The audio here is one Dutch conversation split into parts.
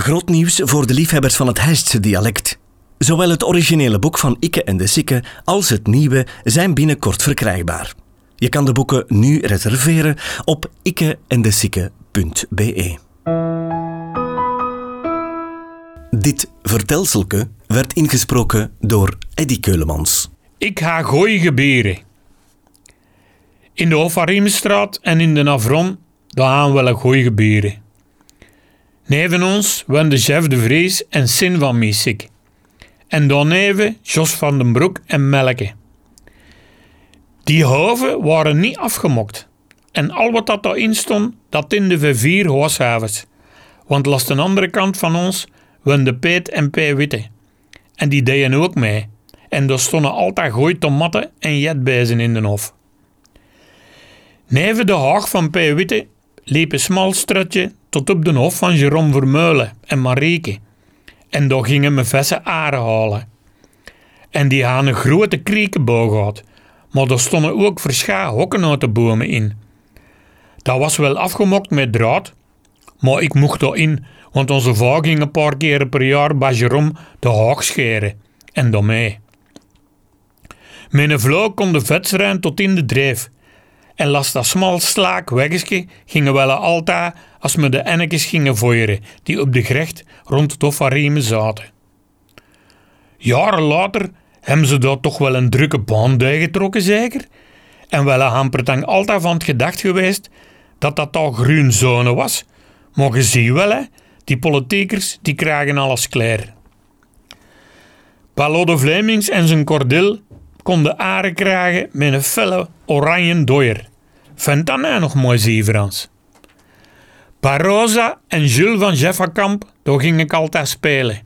Groot nieuws voor de liefhebbers van het Heistse dialect. Zowel het originele boek van Ikke en de Sikke als het nieuwe zijn binnenkort verkrijgbaar. Je kan de boeken nu reserveren op ikkeendesikke.be. Dit vertelselke werd ingesproken door Eddy Keulemans. Ik ga gooien geberen. In de Hofarimestraat en in de Navron, daar gaan we wel gooien geberen. Neven ons woonden Jeff de Vries en Sin van Miesik. En daarneven Jos van den Broek en Melke. Die hoven waren niet afgemokt. En al wat dat daarin stond, dat in de vier huishavens. Want langs de andere kant van ons woonden Peet en P. Witte. En die deden ook mee. En er stonden altijd gooi tomaten en jetbezen in de hof. Neven de haag van P. Witte liep een smal tot op de hof van Jerome Vermeulen en Marieke. En daar gingen me vessen aren halen. En die hadden een grote kriekenboog gehad, maar er stonden ook verscha hokkennotenbomen in. Dat was wel afgemokt met draad, maar ik mocht erin, want onze vrouw ging een paar keer per jaar bij Jerome de haag scheren. En daarmee. Mijn vrouw kon de vetsruim tot in de dreef. En las dat smal slaak weggesje gingen wel altijd als me de ennekes gingen voeren die op de grecht rond het zaten. Jaren later hebben ze daar toch wel een drukke baan getrokken zeker? En wel een altijd van het gedacht geweest dat dat al groenzone was. Maar je wel hè, die politiekers die krijgen alles klaar. Palode Vlemings en zijn kordil konden aren krijgen met een felle oranje doier. Vindt dat nou nog mooi zie, Frans? Rosa en Jules van Jeffakamp, daar ging ik altijd spelen.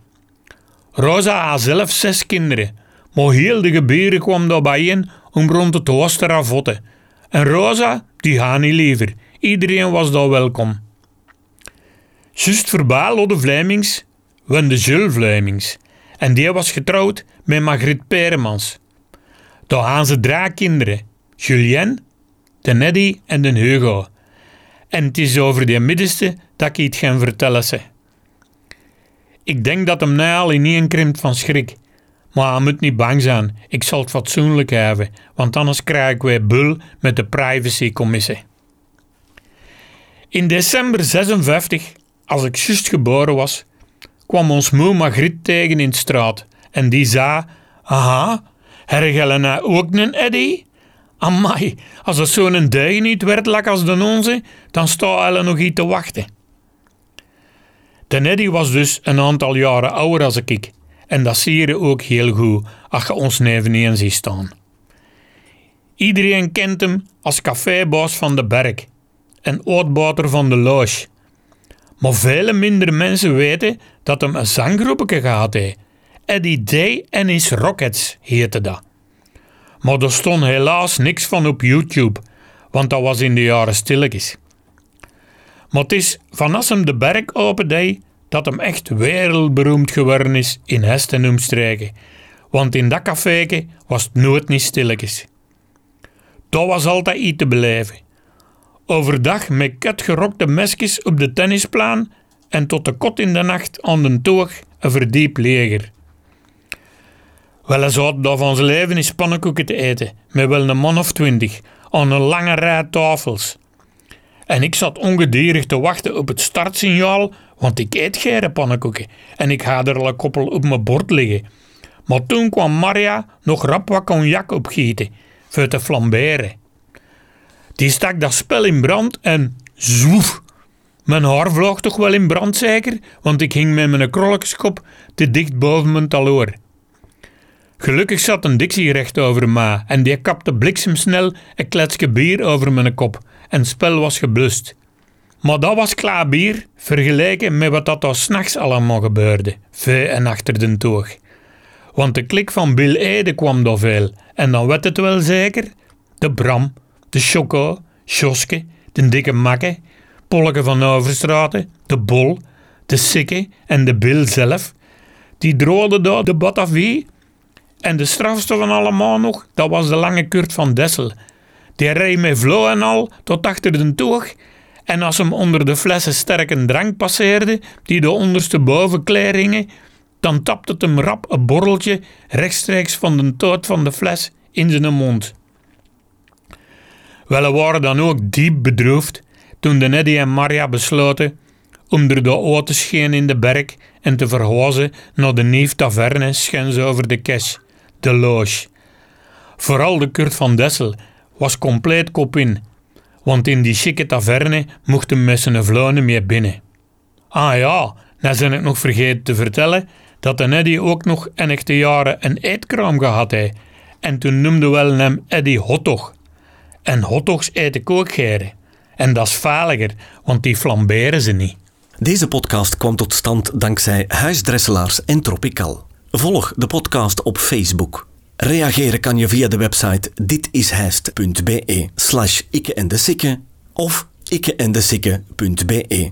Rosa had zelf zes kinderen, maar heel de gebieden kwam daar bijeen om rond het huis te ravotten. En Rosa, die had niet liever. Iedereen was daar welkom. Just voorbij de Vlemings woonde Jules Vlemings. En die was getrouwd met Margriet Peremans. Daar hadden ze drie kinderen. Julien, de Neddy en de Hugo. En het is over die middenste dat ik iets ga vertellen. Ze. Ik denk dat hem nu al in één krimpt van schrik. Maar hij moet niet bang zijn. Ik zal het fatsoenlijk hebben, want anders krijg ik weer bul met de privacycommissie. In december 56, als ik juist geboren was, kwam ons moe Margriet tegen in de straat en die zei: Aha, hergellen nou ook een Eddy? Amai, als het zo'n deug niet werd lak als de onze, dan staat elle nog iets te wachten. De Neddy was dus een aantal jaren ouder als ik. En dat zie je ook heel goed als je ons neveneen ziet staan. Iedereen kent hem als cafébaas van de Berg en oudbouter van de Loge. Maar vele minder mensen weten dat hem een zanggroepje gehad heeft. Eddie Day en his Rockets heette dat. Maar er stond helaas niks van op YouTube, want dat was in de jaren stilletjes. Maar het is van als hem de berg open dat hem echt wereldberoemd geworden is in Hest en omstreken. Want in dat caféke was het nooit niet stilletjes. Dat was altijd iets te beleven. Overdag met ketgerokte mesjes op de tennisplaan en tot de kot in de nacht aan de toog een verdiep leger. Wel, hij zat daar van zijn leven in pannenkoeken te eten, met wel een man of twintig, aan een lange rij tafels. En ik zat ongedierig te wachten op het startsignaal, want ik eet geen pannenkoeken en ik ga er al een koppel op mijn bord liggen. Maar toen kwam Maria nog rap wat cognac opgieten, voor te flamberen. Die stak dat spel in brand en zoef. Mijn haar vloog toch wel in brand zeker, want ik hing met mijn krolletjeskop te dicht boven mijn taloor. Gelukkig zat een Dixie recht over me en die kapte bliksemsnel een kletsje bier over mijn kop en spel was geblust. Maar dat was klaar bier, vergeleken met wat dat er s'nachts allemaal gebeurde, vee en achter de toog. Want de klik van Bill Ede kwam door veel, en dan werd het wel zeker. De Bram, de Choco, Sjoske, de dikke Makke, Polke van Overstraten, de Bol, de Sikke en de Bill zelf. Die droogden door de Batavie en de strafste van allemaal nog, dat was de lange Kurt van Dessel. Die reed met vlo en al tot achter de toog En als hem onder de flessen sterke drank passeerde, die de onderste bovenkleer hingen, dan tapte het hem rap een borreltje rechtstreeks van de toot van de fles in zijn mond. Wel waren dan ook diep bedroefd toen de Neddy en Maria besloten om er de oot te scheen in de berg en te verhuizen naar de nieuw taverne schens over de kes, de loge. Vooral de Kurt van Dessel was compleet kop in, want in die chique taverne mochten met zijn vlonen mee binnen. Ah ja, dan zijn ik nog vergeten te vertellen dat de Neddy ook nog enige jaren een eetkraam gehad heeft en toen noemde wel hem Eddy Hotdog. En hotdogs eet ik ook geren. En dat is veiliger, want die flamberen ze niet. Deze podcast kwam tot stand dankzij Huisdresselaars en Tropical. Volg de podcast op Facebook. Reageren kan je via de website ditishijst.be slash ikke en de of ikkeendesikke.be.